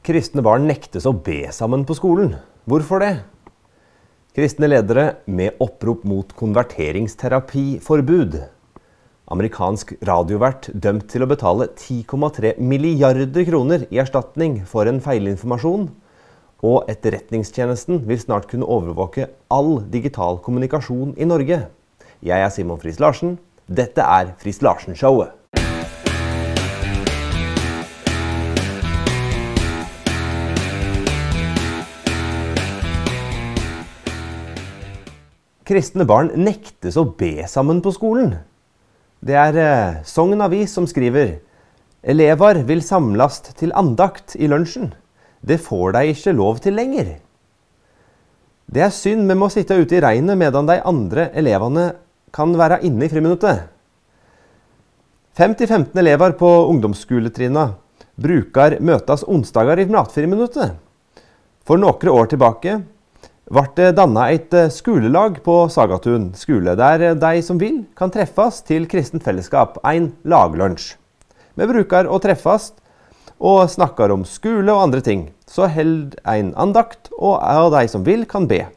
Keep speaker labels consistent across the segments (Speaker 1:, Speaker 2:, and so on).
Speaker 1: Kristne barn nektes å be sammen på skolen. Hvorfor det? Kristne ledere med opprop mot konverteringsterapiforbud. Amerikansk radiovert dømt til å betale 10,3 milliarder kroner i erstatning for en feilinformasjon. Og Etterretningstjenesten vil snart kunne overvåke all digital kommunikasjon i Norge. Jeg er Simon Friis Larsen. Dette er Friis Larsen-showet. Kristne barn nektes å be sammen på skolen. Det er eh, Sogn Avis som skriver Elevar vil samlast til andakt i lunsjen. Det får dei ikke lov til lenger. Det er synd vi må sitte ute i regnet medan de andre elevene kan være inne i friminuttet. 50-15 elever på ungdomsskoletrinna bruker møtes onsdager i matfriminuttet. For noen år tilbake ble det danna et eh, skolelag på Sagatun skole, der de som vil, kan treffes til kristent fellesskap, en laglunsj. Vi bruker å treffes og snakker om skole og andre ting. Så held en andakt, og de som vil, kan be.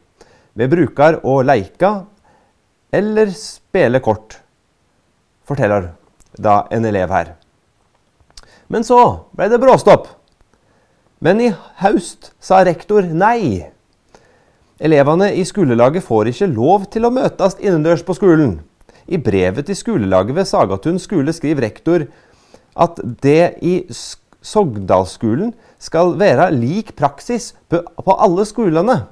Speaker 1: Vi bruker å leike eller spille kort, forteller da en elev her. Men så ble det bråstopp. Men i høst sa rektor nei. Elevene i skolelaget får ikke lov til å møtes innendørs på skolen. I brevet til skolelaget ved Sagatun skole skriver rektor at det i Sogndalsskolen skal være lik praksis på alle skolene.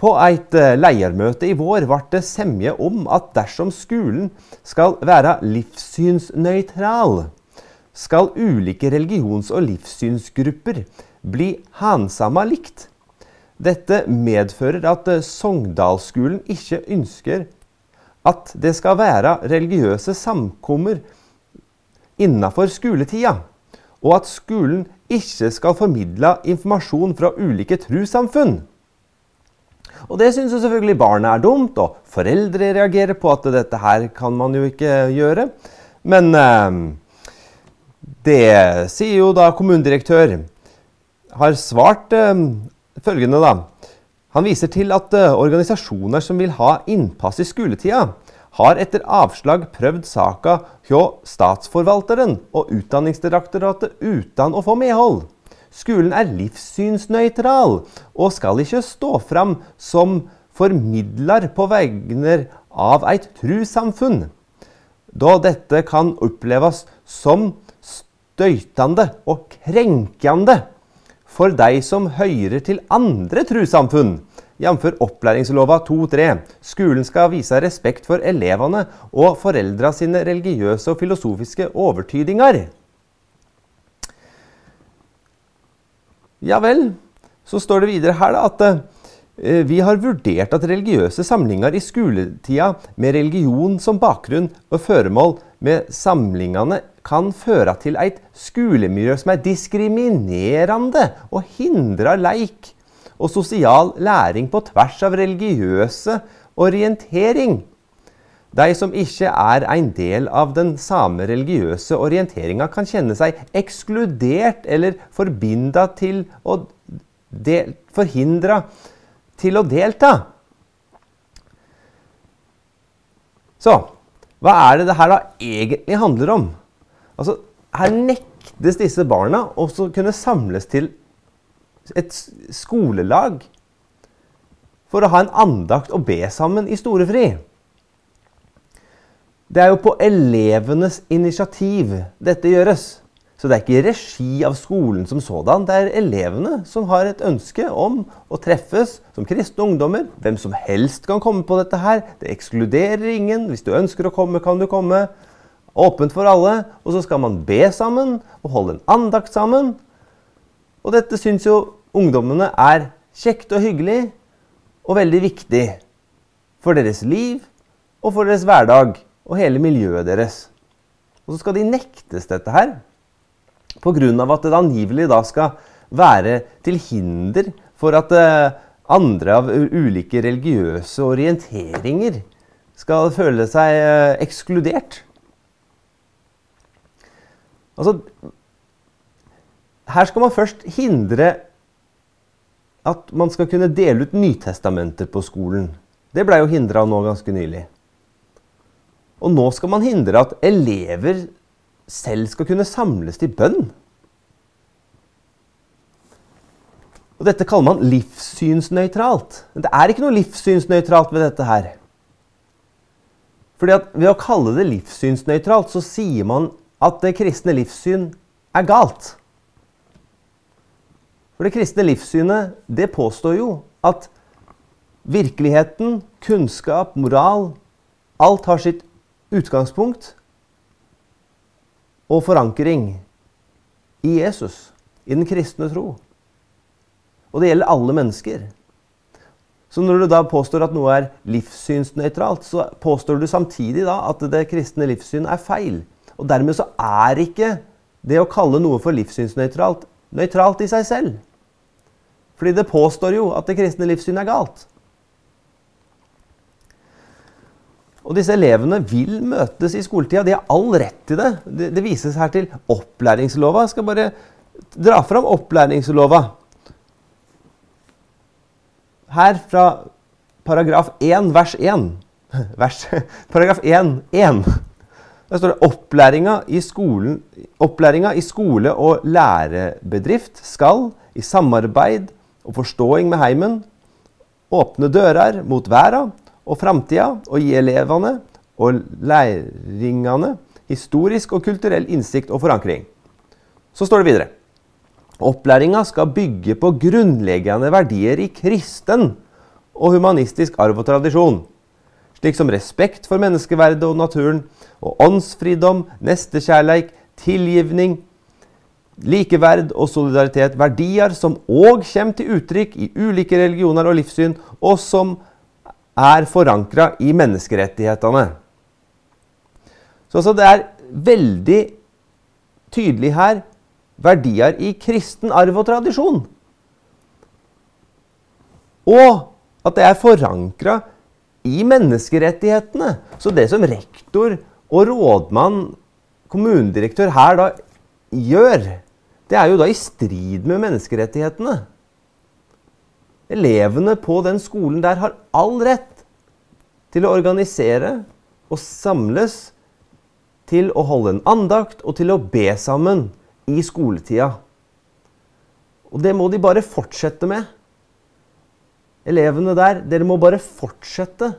Speaker 1: På et eh, leiermøte i vår ble det semje om at dersom skolen skal være livssynsnøytral, skal ulike religions- og livssynsgrupper bli handsama likt. Dette medfører at eh, Sogndalsskolen ikke ønsker at det skal være religiøse samkommer innenfor skoletida, og at skolen ikke skal formidle informasjon fra ulike trossamfunn. Og Det syns selvfølgelig barna er dumt, og foreldre reagerer på at dette her kan man jo ikke gjøre. Men eh, det sier jo da kommunedirektør har svart eh, følgende, da. Han viser til at uh, organisasjoner som vil ha innpass i skoletida, har etter avslag prøvd saka hjå Statsforvalteren og Utdanningsdirektoratet uten å få medhold. Skolen er livssynsnøytral og skal ikke stå fram som formidler på vegne av et trossamfunn, da dette kan oppleves som støytende og krenkende for deg som hører til andre trossamfunn, jf. opplæringslova 2.3. Skolen skal vise respekt for elevene og foreldra sine religiøse og filosofiske overtydinger. Ja vel, så står det videre her da, at vi har vurdert at religiøse samlinger i skoletida med religion som bakgrunn og føremål med samlingene kan føre til et skolemiljø som er diskriminerende og hindrer leik og sosial læring på tvers av religiøse orientering. De som ikke er en del av den samme religiøse orienteringa, kan kjenne seg ekskludert eller forbinda til å forhindra til å delta. Så hva er det det her da egentlig handler om? Altså, her nektes disse barna å kunne samles til et skolelag for å ha en andakt og be sammen i storefri. Det er jo på elevenes initiativ dette gjøres. Så det er ikke regi av skolen som sådan. Det er elevene som har et ønske om å treffes som kristne ungdommer. Hvem som helst kan komme på dette her. Det ekskluderer ingen. Hvis du ønsker å komme, kan du komme. Åpent for alle. Og så skal man be sammen og holde en andakt sammen. Og dette syns jo ungdommene er kjekt og hyggelig og veldig viktig for deres liv og for deres hverdag og hele miljøet deres. Og så skal de nektes dette her pga. at det angivelig da skal være til hinder for at eh, andre av ulike religiøse orienteringer skal føle seg eh, ekskludert. Altså her skal man først hindre at man skal kunne dele ut Nytestamenter på skolen. Det blei jo hindra nå ganske nylig. Og nå skal man hindre at elever selv skal kunne samles til bønn. Og Dette kaller man livssynsnøytralt. Men det er ikke noe livssynsnøytralt ved dette her. Fordi at Ved å kalle det livssynsnøytralt, så sier man at det kristne livssyn er galt. For det kristne livssynet det påstår jo at virkeligheten, kunnskap, moral Alt har sitt utgangspunkt og forankring i Jesus, i den kristne tro. Og det gjelder alle mennesker. Så når du da påstår at noe er livssynsnøytralt, så påstår du samtidig da at det kristne livssyn er feil. Og dermed så er ikke det å kalle noe for livssynsnøytralt nøytralt i seg selv. Fordi det påstår jo at det kristne livssyn er galt. Og disse elevene vil møtes i skoletida. De har all rett til det. Det, det vises her til opplæringslova. Jeg skal bare dra fram opplæringslova. Her fra paragraf 1, vers 1. Vers, paragraf 1, 1. Der står det opplæringa i, skolen, opplæringa i skole og lærebedrift skal i samarbeid og forståing med heimen åpne dører mot verda og framtida og gi elevene og læringene historisk og kulturell innsikt og forankring. Så står det videre. Opplæringa skal bygge på grunnleggende verdier i kristen og humanistisk arv og tradisjon, slik som respekt for menneskeverdet og naturen, og åndsfridom, nestekjærleik, tilgivning, likeverd og solidaritet. Verdier som òg kommer til uttrykk i ulike religioner og livssyn, og som er forankra i menneskerettighetene. Så så det er veldig tydelig her verdier i kristen arv og tradisjon. Og at det er forankra i menneskerettighetene. Så det som rektor og rådmann, kommunedirektør her da gjør, det er jo da i strid med menneskerettighetene. Elevene på den skolen der har all rett til å organisere og samles til å holde en andakt og til å be sammen i skoletida. Og det må de bare fortsette med. Elevene der, dere må bare fortsette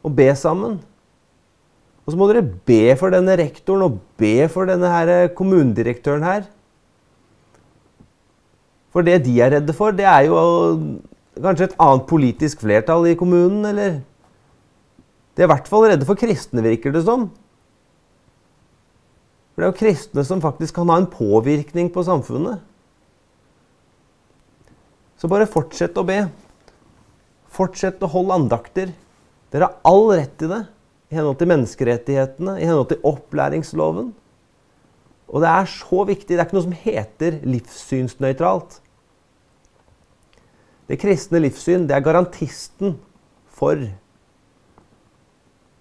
Speaker 1: å be sammen. Og så må dere be for denne rektoren og be for denne her kommunedirektøren her. For det de er redde for, det er jo kanskje et annet politisk flertall i kommunen, eller De er i hvert fall redde for kristne, virker det som. For det er jo kristne som faktisk kan ha en påvirkning på samfunnet. Så bare fortsett å be. Fortsett å holde andakter. Dere har all rett til det i henhold til menneskerettighetene, i henhold til opplæringsloven. Og det er så viktig. Det er ikke noe som heter livssynsnøytralt. Det kristne livssyn det er garantisten for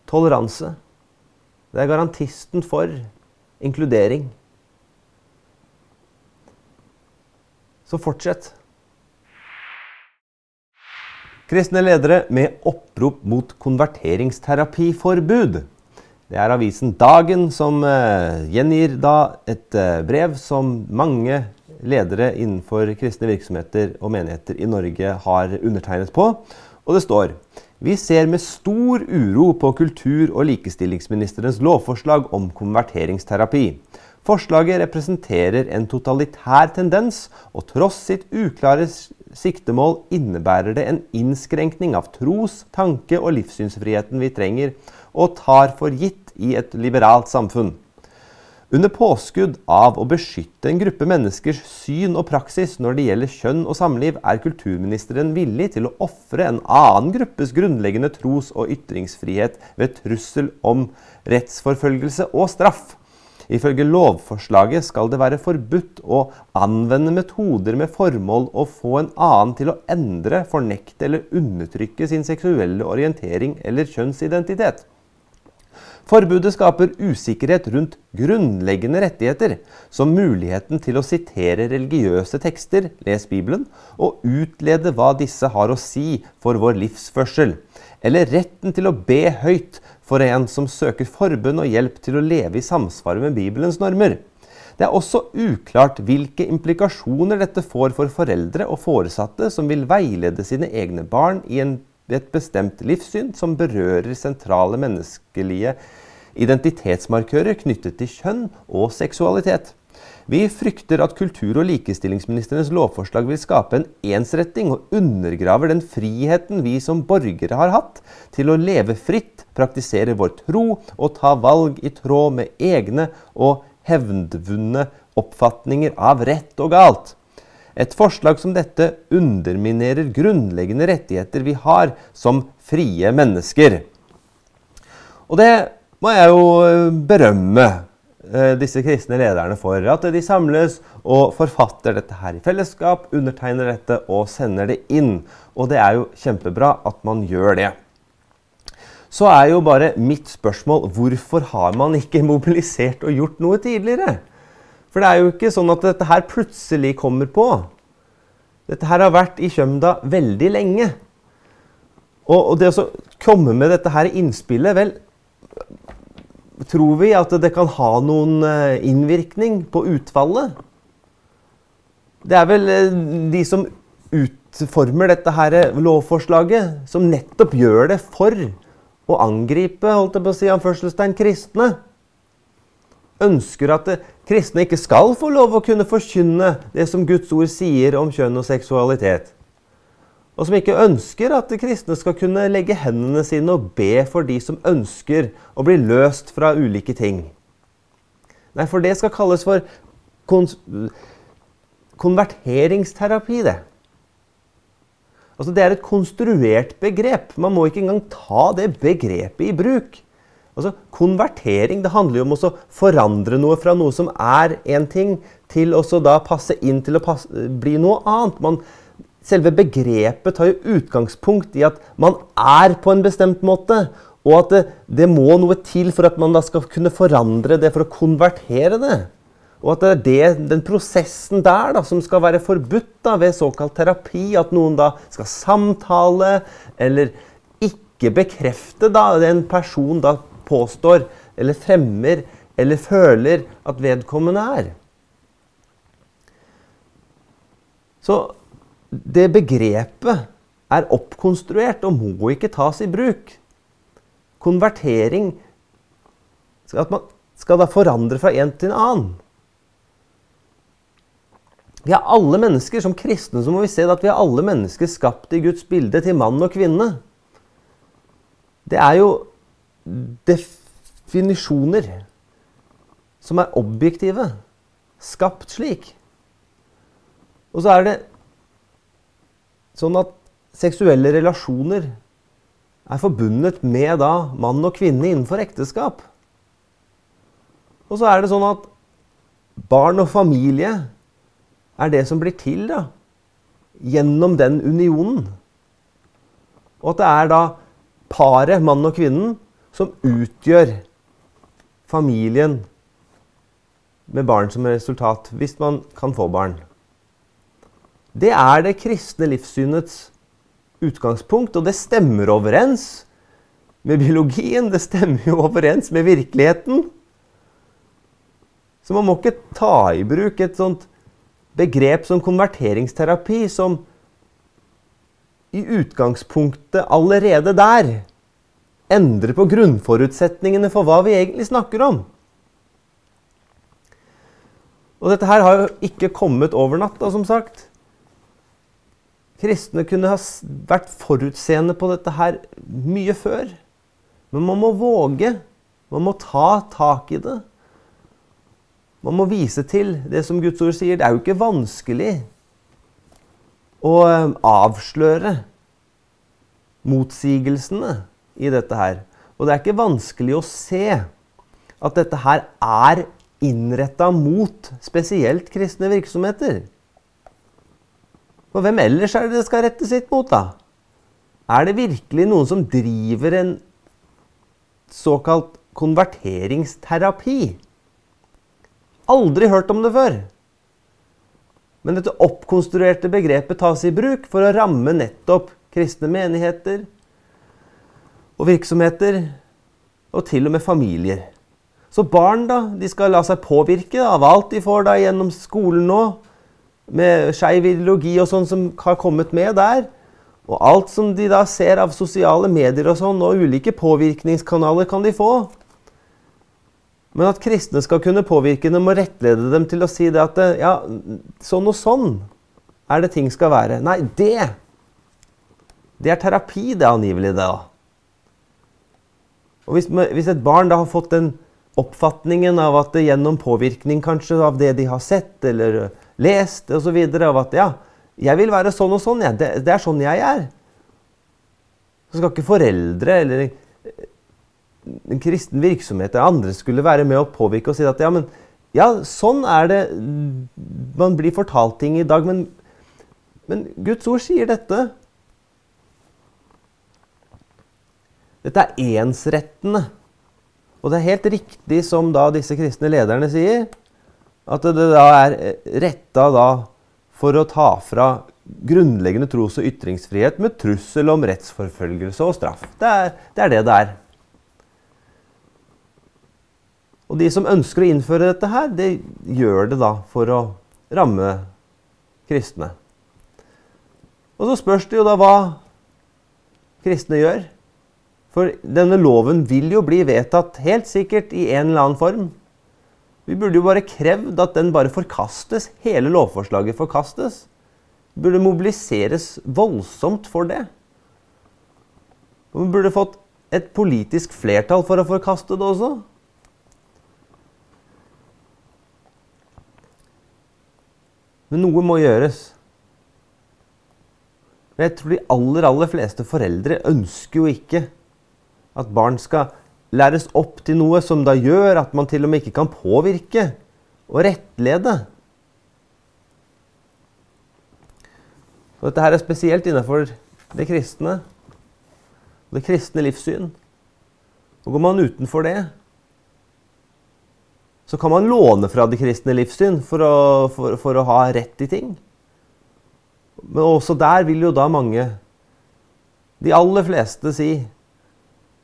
Speaker 1: toleranse. Det er garantisten for inkludering. Så fortsett. Kristne ledere med opprop mot konverteringsterapiforbud. Det er avisen Dagen som uh, gjengir da et uh, brev som mange ledere innenfor kristne virksomheter og menigheter i Norge har undertegnet på. Og det står vi ser med stor uro på kultur- og likestillingsministerens lovforslag om konverteringsterapi. Forslaget representerer en totalitær tendens, og tross sitt uklare siktemål innebærer det en innskrenkning av tros-, tanke- og livssynsfriheten vi trenger og tar for gitt i et liberalt samfunn. Under påskudd av å beskytte en gruppe menneskers syn og praksis når det gjelder kjønn og samliv, er kulturministeren villig til å ofre en annen gruppes grunnleggende tros- og ytringsfrihet ved trussel om rettsforfølgelse og straff. Ifølge lovforslaget skal det være forbudt å anvende metoder med formål å få en annen til å endre, fornekte eller undertrykke sin seksuelle orientering eller kjønnsidentitet. Forbudet skaper usikkerhet rundt grunnleggende rettigheter, som muligheten til å sitere religiøse tekster, les Bibelen, og utlede hva disse har å si for vår livsførsel, eller retten til å be høyt for en som søker forbund og hjelp til å leve i samsvar med Bibelens normer. Det er også uklart hvilke implikasjoner dette får for foreldre og foresatte som vil veilede sine egne barn i en et bestemt livssyn som berører sentrale menneskelige identitetsmarkører knyttet til kjønn og seksualitet. Vi frykter at kultur- og likestillingsministerens lovforslag vil skape en ensretting og undergraver den friheten vi som borgere har hatt til å leve fritt, praktisere vår tro og ta valg i tråd med egne og hevnvunne oppfatninger av rett og galt. Et forslag som dette underminerer grunnleggende rettigheter vi har som frie mennesker. Og det må jeg jo eh, berømme eh, disse kristne lederne for. At de samles og forfatter dette her i fellesskap, undertegner dette og sender det inn. Og det er jo kjempebra at man gjør det. Så er jo bare mitt spørsmål hvorfor har man ikke mobilisert og gjort noe tidligere? For det er jo ikke sånn at dette her plutselig kommer på. Dette her har vært i Kjømda veldig lenge. Og, og det å komme med dette her innspillet Vel, tror vi at det kan ha noen eh, innvirkning på utfallet? Det er vel eh, de som utformer dette her lovforslaget, som nettopp gjør det for å angripe holdt jeg på å si, anførselstegn, kristne ønsker at kristne ikke skal få lov å kunne forkynne det som Guds ord sier om kjønn og seksualitet. Og som ikke ønsker at kristne skal kunne legge hendene sine og be for de som ønsker å bli løst fra ulike ting. Nei, for det skal kalles for kon konverteringsterapi, det. Altså, det er et konstruert begrep. Man må ikke engang ta det begrepet i bruk. Altså, konvertering det handler jo om å forandre noe fra noe som er én ting, til å da passe inn til å passe, bli noe annet. Man, selve begrepet tar jo utgangspunkt i at man er på en bestemt måte. Og at det, det må noe til for at man da skal kunne forandre det, for å konvertere det. Og at det er det, den prosessen der da, som skal være forbudt da, ved såkalt terapi. At noen da skal samtale eller ikke bekrefte da, den person da påstår eller fremmer eller føler at vedkommende er. Så det begrepet er oppkonstruert og må ikke tas i bruk. Konvertering At man skal da forandre fra en til en annen. Vi er alle mennesker. Som kristne så må vi se at vi er alle mennesker skapt i Guds bilde til mann og kvinne. Det er jo definisjoner som er objektive, skapt slik. Og så er det sånn at seksuelle relasjoner er forbundet med da mann og kvinne innenfor ekteskap. Og så er det sånn at barn og familie er det som blir til da, gjennom den unionen. Og at det er da paret, mann og kvinnen, som utgjør familien med barn som resultat, hvis man kan få barn. Det er det kristne livssynets utgangspunkt, og det stemmer overens med biologien. Det stemmer jo overens med virkeligheten. Så man må ikke ta i bruk et sånt begrep som konverteringsterapi, som i utgangspunktet allerede der endre på grunnforutsetningene for hva vi egentlig snakker om. Og dette her har jo ikke kommet over natta, som sagt. Kristne kunne ha vært forutseende på dette her mye før. Men man må våge. Man må ta tak i det. Man må vise til det som Guds ord sier. Det er jo ikke vanskelig å eh, avsløre motsigelsene i dette her. Og det er ikke vanskelig å se at dette her er innretta mot spesielt kristne virksomheter. For hvem ellers er det det skal rette sitt mot, da? Er det virkelig noen som driver en såkalt konverteringsterapi. Aldri hørt om det før. Men dette oppkonstruerte begrepet tas i bruk for å ramme nettopp kristne menigheter og virksomheter, og til og med familier. Så barn da, de skal la seg påvirke av alt de får da gjennom skolen nå, med skeiv ideologi og sånn som har kommet med der. Og alt som de da ser av sosiale medier og sånn, og ulike påvirkningskanaler kan de få. Men at kristne skal kunne påvirke dem og rettlede dem til å si det at ja, sånn og sånn er det ting skal være. Nei, det Det er terapi, det angivelig, det. da. Og hvis, hvis et barn da har fått den oppfatningen av at det gjennom påvirkning kanskje av det de har sett eller lest osv. av at ja, jeg vil være sånn og sånn. Ja. Det, det, er sånn jeg er. Så skal ikke foreldre eller en kristen virksomhet eller andre skulle være med å påvirke og si at ja, men ja, sånn er det Man blir fortalt ting i dag, men, men Guds ord sier dette. Dette er ensrettende. Og det er helt riktig som da disse kristne lederne sier, at det da er retta da for å ta fra grunnleggende tros- og ytringsfrihet med trussel om rettsforfølgelse og straff. Det er, det er det det er. Og de som ønsker å innføre dette her, det gjør det da for å ramme kristne. Og så spørs det jo da hva kristne gjør. For denne loven vil jo bli vedtatt helt sikkert i en eller annen form. Vi burde jo bare krevd at den bare forkastes. Hele lovforslaget forkastes. Det burde mobiliseres voldsomt for det. Og vi burde fått et politisk flertall for å forkaste det også. Men noe må gjøres. Jeg tror de aller, aller fleste foreldre ønsker jo ikke at barn skal læres opp til noe som da gjør at man til og med ikke kan påvirke og rettlede. Og dette her er spesielt innenfor det kristne, det kristne livssyn. Og går man utenfor det, så kan man låne fra det kristne livssyn for å, for, for å ha rett i ting. Men også der vil jo da mange, de aller fleste, si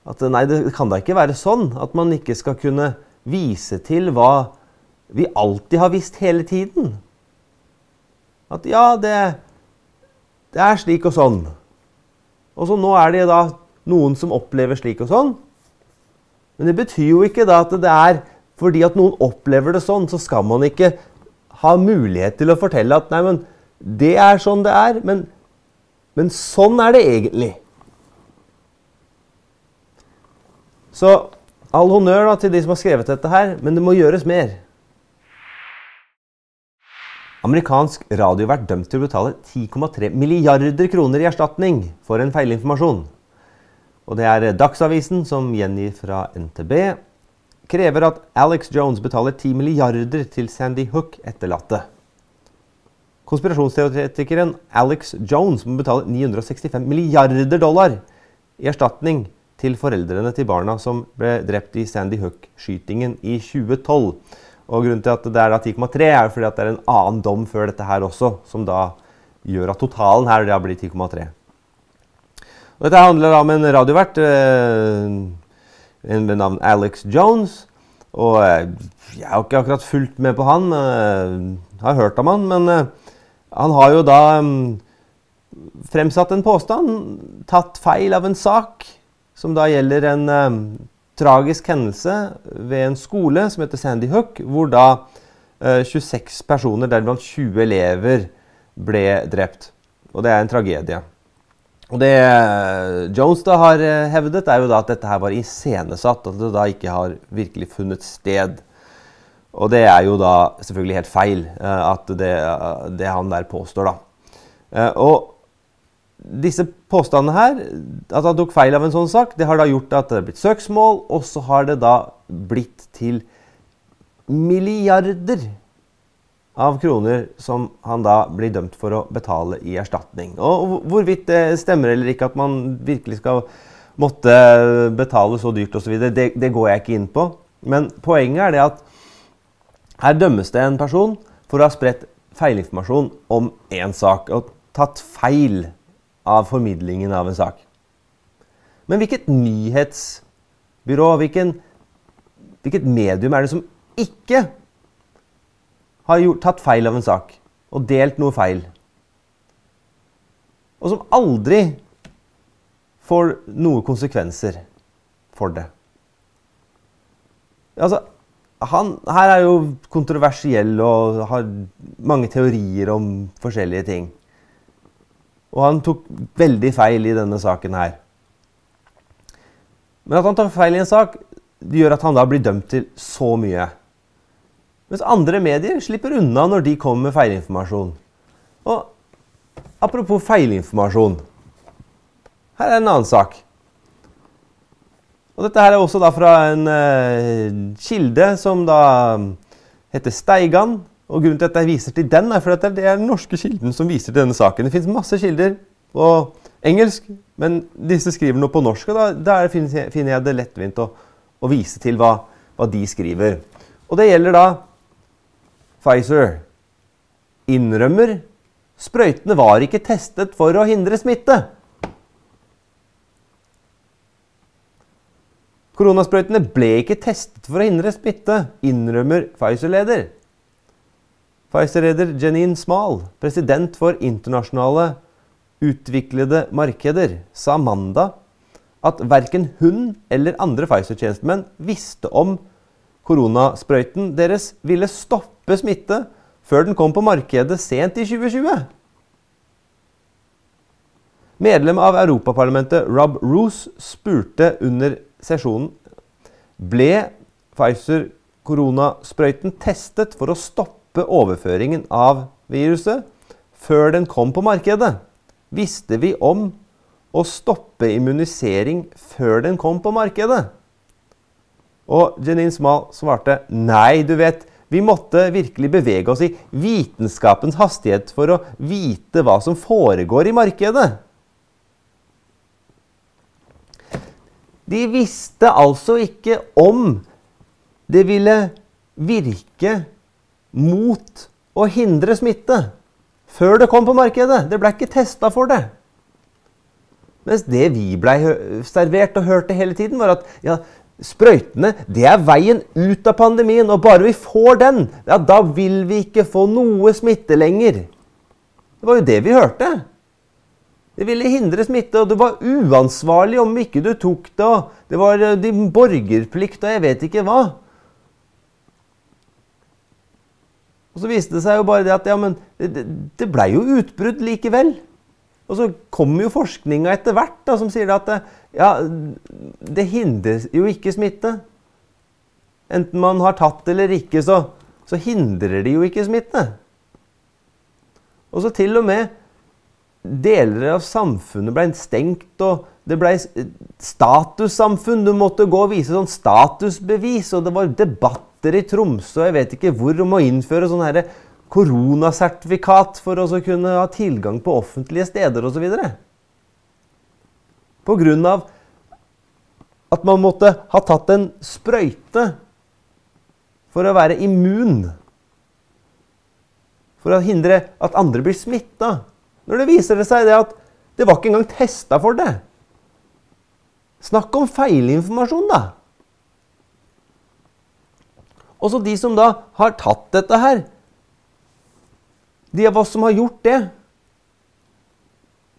Speaker 1: at nei, det kan da ikke være sånn at man ikke skal kunne vise til hva vi alltid har visst hele tiden. At ja, det, det er slik og sånn. Og så nå er det da noen som opplever slik og sånn. Men det betyr jo ikke da at det er fordi at noen opplever det sånn, så skal man ikke ha mulighet til å fortelle at nei, men det er sånn det er, men, men sånn er det egentlig. Så all honnør til de som har skrevet dette her, men det må gjøres mer. Amerikansk radio vært dømt til å betale 10,3 milliarder kroner i erstatning for en feilinformasjon. Og det er Dagsavisen som gjengir fra NTB. Krever at Alex Jones betaler 10 milliarder til Sandy Hook-etterlatte. Konspirasjonsteoretikeren Alex Jones må betale 965 milliarder dollar i erstatning til foreldrene til barna som ble drept i Sandy Hook-skytingen i 2012. Og Grunnen til at det er 10,3 er fordi at det er en annen dom før dette her også, som da gjør at totalen her da blir 10,3. Dette handler da om en radiovert eh, ved navn Alex Jones. Og eh, jeg har ikke akkurat fulgt med på han, eh, har hørt om han, men han har jo da um, fremsatt en påstand, tatt feil av en sak, som da gjelder en eh, tragisk hendelse ved en skole som heter Sandy Hook, hvor da eh, 26 personer, deriblant 20 elever, ble drept. Og det er en tragedie. Og Det uh, Jones da har uh, hevdet, er jo da at dette her var iscenesatt, at det da ikke har virkelig funnet sted. Og det er jo da selvfølgelig helt feil, uh, at det, det, han der påstår, da. og disse påstandene her, at han tok feil av en sånn sak, det har da gjort at det er blitt søksmål, og så har det da blitt til milliarder av kroner som han da blir dømt for å betale i erstatning. Og hvorvidt det stemmer eller ikke at man virkelig skal måtte betale så dyrt osv. Det, det går jeg ikke inn på. Men poenget er det at her dømmes det en person for å ha spredt feilinformasjon om én sak. Og tatt feil av formidlingen av en sak. Men hvilket nyhetsbyrå, hvilken, hvilket medium er det som ikke har gjort, tatt feil av en sak og delt noe feil? Og som aldri får noen konsekvenser for det. Altså, han her er jo kontroversiell og har mange teorier om forskjellige ting. Og han tok veldig feil i denne saken her. Men at han tar feil i en sak, det gjør at han da blir dømt til så mye. Mens andre medier slipper unna når de kommer med feilinformasjon. Og apropos feilinformasjon. Her er en annen sak. Og dette her er også da fra en uh, kilde som da heter Steigan. Og grunnen til at jeg viser til den, er for at det er den norske kilden som viser til denne saken. Det fins masse kilder på engelsk, men disse skriver noe på norsk. Og da, der finner jeg det lettvint å, å vise til hva, hva, de skriver. Og det gjelder da Pfizer. Innrømmer sprøytene var ikke testet for å hindre smitte. Koronasprøytene ble ikke testet for å hindre smitte, innrømmer Pfizer-leder. Pfizer-leder Janine Smal, president for internasjonale utviklede markeder, sa mandag at verken hun eller andre Pfizer-tjenestemenn visste om koronasprøyten deres ville stoppe smitte før den kom på markedet sent i 2020. Medlem av Europaparlamentet Rob Roos spurte under sesjonen ble Pfizer-koronasprøyten testet for å stoppe stoppe overføringen av viruset før den kom på markedet? Visste vi om å stoppe immunisering før den kom på markedet? Og Janine Smal svarte nei, du vet, vi måtte virkelig bevege oss i vitenskapens hastighet for å vite hva som foregår i markedet. De visste altså ikke om det ville virke mot å hindre smitte før det kom på markedet. Det ble ikke testa for det. Mens det vi blei servert og hørte hele tiden, var at ja, sprøytene det er veien ut av pandemien. Og bare vi får den, ja, da vil vi ikke få noe smitte lenger. Det var jo det vi hørte. Det ville hindre smitte, og det var uansvarlig om ikke du tok det. og Det var eh, din borgerplikt og jeg vet ikke hva. Og så viste det seg jo bare det at ja, men det, det blei jo utbrudd likevel. Og så kommer jo forskninga etter hvert da, som sier at ja, det hindrer jo ikke smitte. Enten man har tatt eller ikke, så, så hindrer det jo ikke smitte. Og så til og med deler av samfunnet ble stengt, og det ble statussamfunn. Du måtte gå og vise sånn statusbevis, og det var debatt i Tromsø jeg vet ikke hvor om å innføre sånn her koronasertifikat for å kunne ha tilgang på offentlige steder osv. Av at man måtte ha tatt en sprøyte for å være immun. For å hindre at andre blir smitta. Når det viser seg det at det var ikke engang testa for det. Snakk om feilinformasjon, da! Også de som da har tatt dette her. De av oss som har gjort det.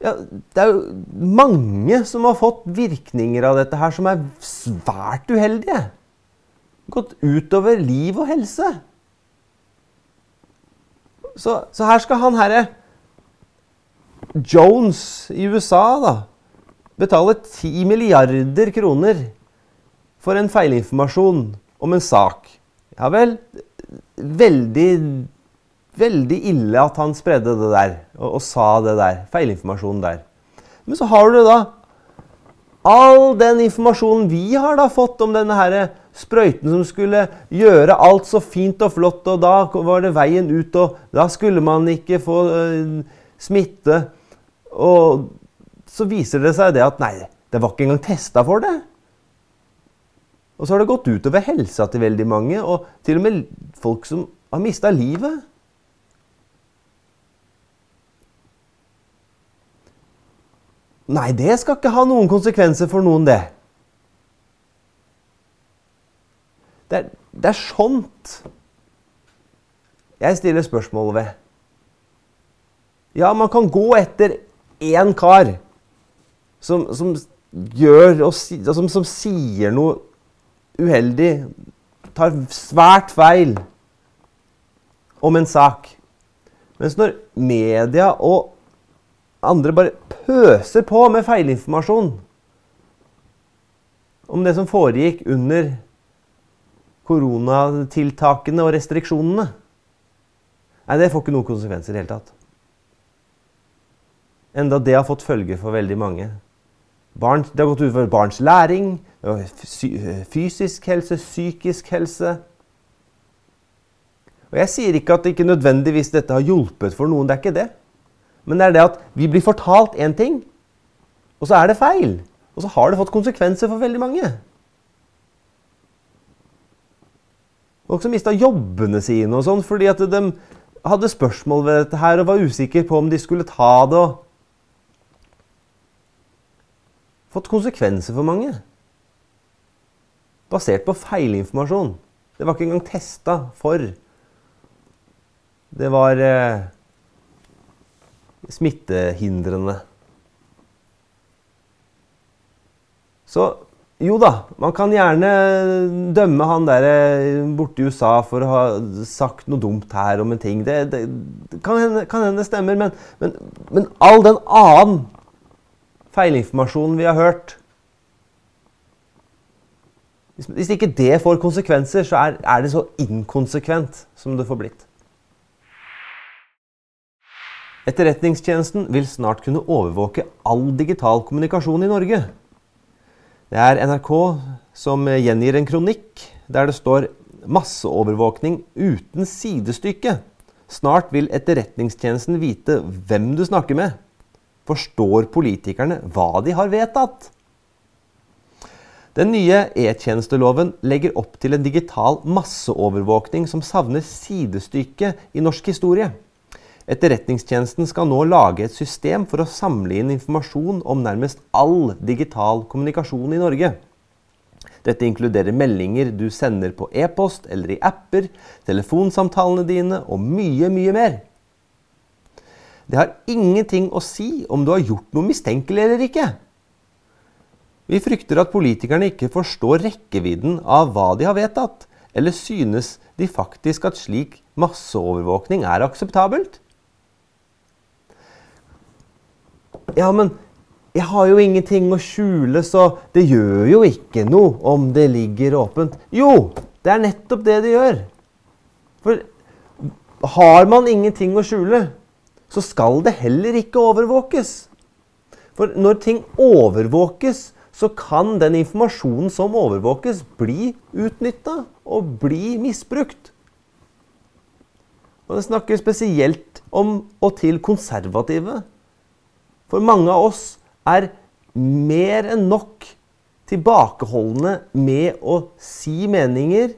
Speaker 1: Ja, det er jo mange som har fått virkninger av dette her som er svært uheldige. Gått utover liv og helse. Så, så her skal han herre Jones i USA da, betale 10 milliarder kroner for en feilinformasjon om en sak. Ja vel. Veldig, veldig ille at han spredde det der og, og sa det der. Feilinformasjonen der. Men så har du da all den informasjonen vi har da fått om denne her sprøyten som skulle gjøre alt så fint og flott, og da var det veien ut, og da skulle man ikke få uh, smitte. Og så viser det seg det at nei, Det var ikke engang testa for det. Og så har det gått utover helsa til veldig mange, og til og med folk som har mista livet. Nei, det skal ikke ha noen konsekvenser for noen, det. Det er, det er sånt jeg stiller spørsmål ved. Ja, man kan gå etter én kar som, som gjør og som, som sier noe uheldig, tar svært feil om en sak. Mens når media og andre bare pøser på med feilinformasjon om det som foregikk under koronatiltakene og restriksjonene Nei, det får ikke noen konsekvenser i det hele tatt. Enda det har fått følger for veldig mange. Barn, det har gått utover barns læring, fysisk helse, psykisk helse. Og Jeg sier ikke at det ikke nødvendigvis dette har hjulpet for noen, det er ikke det. Men det er det at vi blir fortalt én ting, og så er det feil. Og så har det fått konsekvenser for veldig mange. Folk som mista jobbene sine og sånn fordi at de hadde spørsmål ved dette her og var usikre på om de skulle ta det. og Fått konsekvenser for mange. Basert på feilinformasjon. Det var ikke engang testa for. Det var eh, smittehindrende. Så jo da, man kan gjerne dømme han der eh, borte i USA for å ha sagt noe dumt her om en ting. Det, det, kan, hende, kan stemmer, men, men, men, all den annen feilinformasjonen vi har hørt Hvis, ikke det får konsekvenser, så er det så inkonsekvent som det får blitt. Etterretningstjenesten vil snart kunne overvåke all digital kommunikasjon i Norge. Det er NRK som gjengir en kronikk der det står 'masseovervåkning uten sidestykke'. Snart vil Etterretningstjenesten vite hvem du snakker med. Forstår politikerne hva de har vedtatt? Den nye e-tjenesteloven legger opp til en digital masseovervåkning som savner sidestykke i norsk historie. Etterretningstjenesten skal nå lage et system for å samle inn informasjon om nærmest all digital kommunikasjon i Norge. Dette inkluderer meldinger du sender på e-post eller i apper, telefonsamtalene dine og mye, mye mer. Det har ingenting å si om du har gjort noe mistenkelig eller ikke. Vi frykter at politikerne ikke forstår rekkevidden av hva de har vedtatt, eller synes de faktisk at slik masseovervåkning er akseptabelt. Ja, men jeg har jo ingenting å skjule, så det gjør jo ikke noe om det ligger åpent. Jo, det er nettopp det det gjør. For har man ingenting å skjule, så skal det heller ikke overvåkes. For når ting overvåkes, så kan den informasjonen som overvåkes, bli utnytta og bli misbrukt. Og Det snakker spesielt om og til konservative for mange av oss er mer enn nok tilbakeholdne med å si meninger,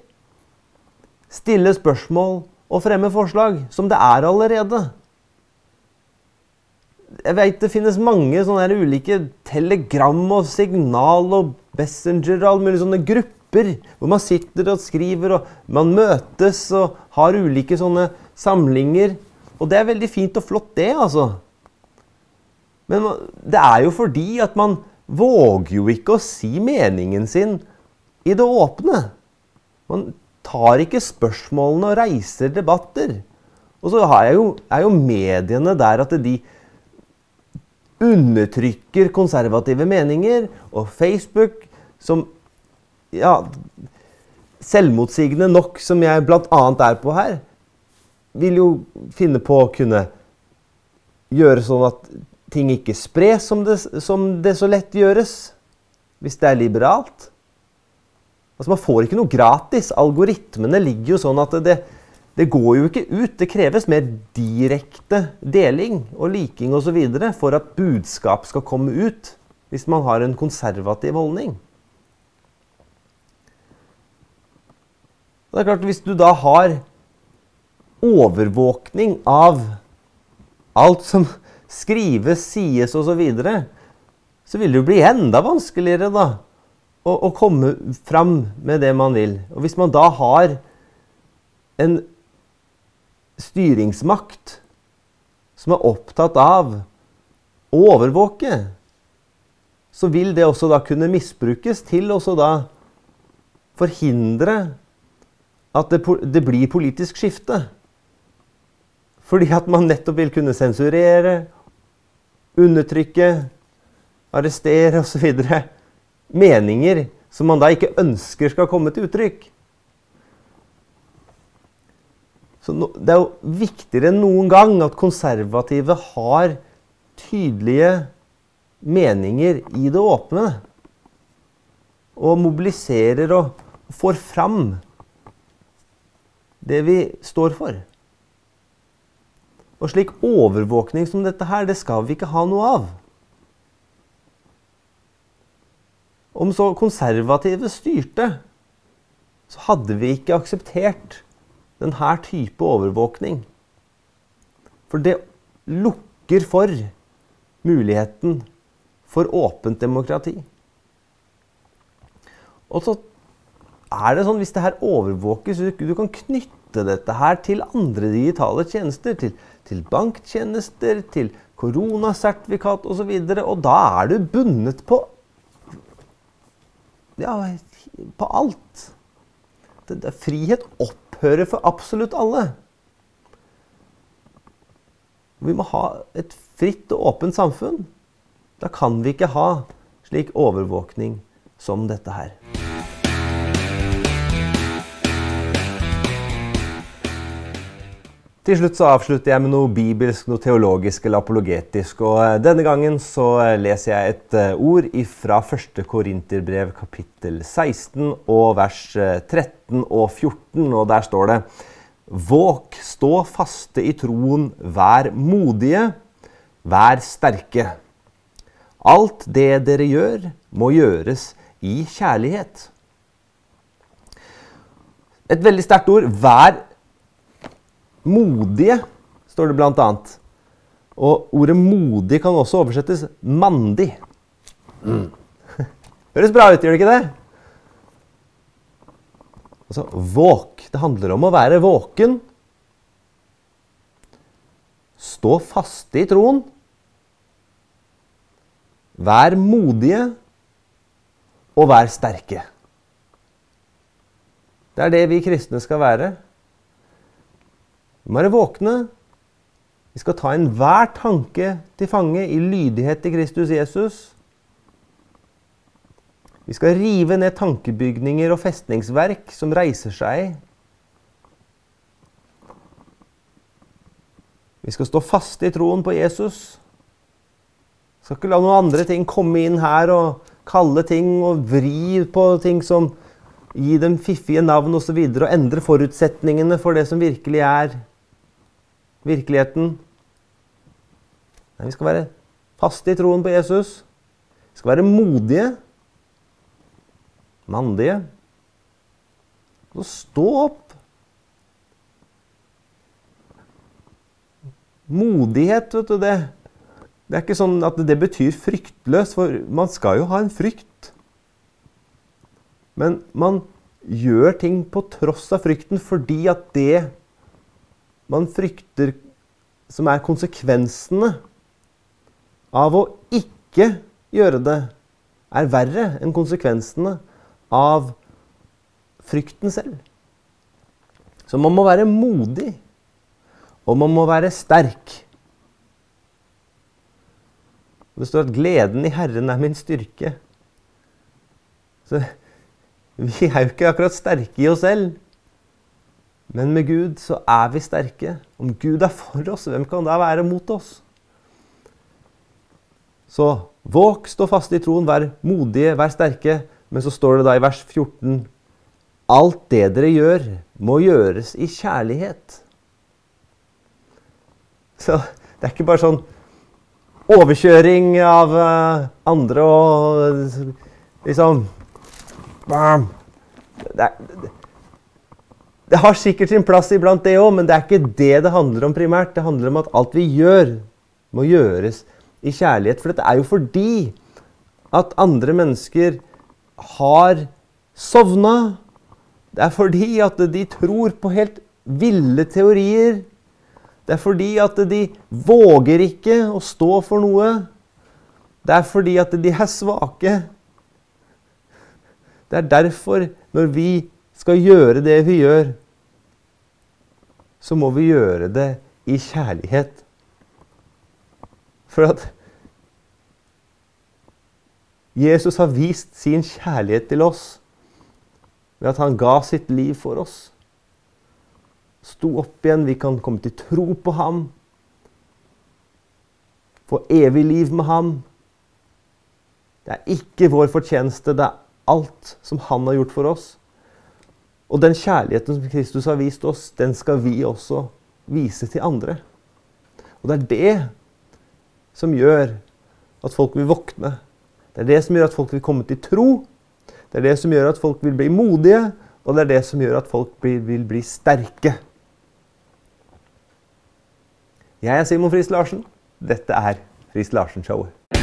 Speaker 1: stille spørsmål og fremme forslag, som det er allerede. Jeg vet det finnes mange sånne ulike telegram og signal og Messenger og alle mulige sånne grupper hvor man sitter og skriver og man møtes og har ulike sånne samlinger. Og det er veldig fint og flott, det, altså. Men det er jo fordi at man våger jo ikke å si meningen sin i det åpne. Man tar ikke spørsmålene og reiser debatter. Og så er jo, er jo mediene der at de undertrykker konservative meninger. Og Facebook, som ja, selvmotsigende nok som jeg bl.a. er på her, vil jo finne på å kunne gjøre sånn at ting ikke spres som det, som det så lett gjøres, hvis det er liberalt. Altså Man får ikke noe gratis. Algoritmene ligger jo sånn at det, det går jo ikke ut. Det kreves mer direkte deling og liking osv. for at budskap skal komme ut. hvis man har en konservativ holdning. Det er klart, Hvis du da har overvåkning av alt som skrives, sies osv., så, videre, så vil det jo bli enda vanskeligere da, å, å komme fram med det man vil. Og hvis man da har en styringsmakt som er opptatt av å overvåke, så vil det også da kunne misbrukes til også da forhindre at det, det blir politisk skifte. Fordi at man nettopp vil kunne sensurere, undertrykke, arrestere osv. meninger som man da ikke ønsker skal komme til uttrykk. Så Det er jo viktigere enn noen gang at konservative har tydelige meninger i det åpne. Og mobiliserer og får fram det vi står for. Og slik overvåkning som dette her, det skal vi ikke ha noe av. Om så konservative styrte, så hadde vi ikke akseptert denne type overvåkning. For det lukker for muligheten for åpent demokrati. Og så er det sånn, hvis det her overvåkes, du kan knytte dette her til andre digitale tjenester. Til til banktjenester, til koronasertifikat osv. Og, så og da er du bundet på ja, på alt. Det, det, frihet opphører for absolutt alle. Vi må ha et fritt og åpent samfunn. Da kan vi ikke ha slik overvåkning som dette her. Til slutt så avslutter jeg med noe bibelsk, noe teologisk eller apologetisk. Og eh, Denne gangen så eh, leser jeg et eh, ord fra 1. Korinterbrev kapittel 16 og vers 13 og 14. Og der står det Våk, stå faste i troen, vær modige, vær sterke. Alt det dere gjør, må gjøres i kjærlighet. Et veldig sterkt ord. Vær Modige, står det blant annet. Og ordet 'modig' kan også oversettes 'mandig'. Mm. Høres bra ut, gjør det ikke det? Altså, våk. Det handler om å være våken. Stå faste i troen. Vær modige, og vær sterke. Det er det vi kristne skal være. Vi må være våkne. Vi skal ta enhver tanke til fange i lydighet til Kristus Jesus. Vi skal rive ned tankebygninger og festningsverk som reiser seg. Vi skal stå faste i troen på Jesus. Vi skal ikke la noen andre ting komme inn her og kalle ting og vri på ting som gir dem fiffige navn osv. Og, så videre, og endre forutsetningene for det som virkelig er virkeligheten. Nei, vi skal være faste i troen på Jesus. Vi skal være modige. Mandige. Så stå opp. Modighet, vet du det. Det er ikke sånn at det betyr fryktløs, for man skal jo ha en frykt. Men man gjør ting på tross av frykten fordi at det man frykter som er konsekvensene av å ikke gjøre det, er verre enn konsekvensene av frykten selv. Så man må være modig, og man må være sterk. Det står at 'gleden i Herren er min styrke'. Så vi er jo ikke akkurat sterke i oss selv. Men med Gud så er vi sterke. Om Gud er for oss, hvem kan da være mot oss? Så våg, stå fast i troen, vær modige, vær sterke. Men så står det da i vers 14 Alt det dere gjør, må gjøres i kjærlighet. Så det er ikke bare sånn overkjøring av eh, andre og liksom bam. det, er- det har sikkert sin plass iblant, det òg, men det er ikke det det handler om primært. Det handler om at alt vi gjør, må gjøres i kjærlighet. For dette er jo fordi at andre mennesker har sovna. Det er fordi at de tror på helt ville teorier. Det er fordi at de våger ikke å stå for noe. Det er fordi at de er svake. Det er derfor, når vi skal gjøre det vi gjør, så må vi gjøre det i kjærlighet. For at Jesus har vist sin kjærlighet til oss ved at han ga sitt liv for oss. Sto opp igjen, vi kan komme til tro på ham. Få evig liv med ham. Det er ikke vår fortjeneste, det er alt som han har gjort for oss. Og den kjærligheten som Kristus har vist oss, den skal vi også vise til andre. Og det er det som gjør at folk vil våkne. Det er det som gjør at folk vil komme til tro. Det er det som gjør at folk vil bli modige, og det er det som gjør at folk blir, vil bli sterke. Jeg er Simon Friis Larsen. Dette er Friis Larsen-showet.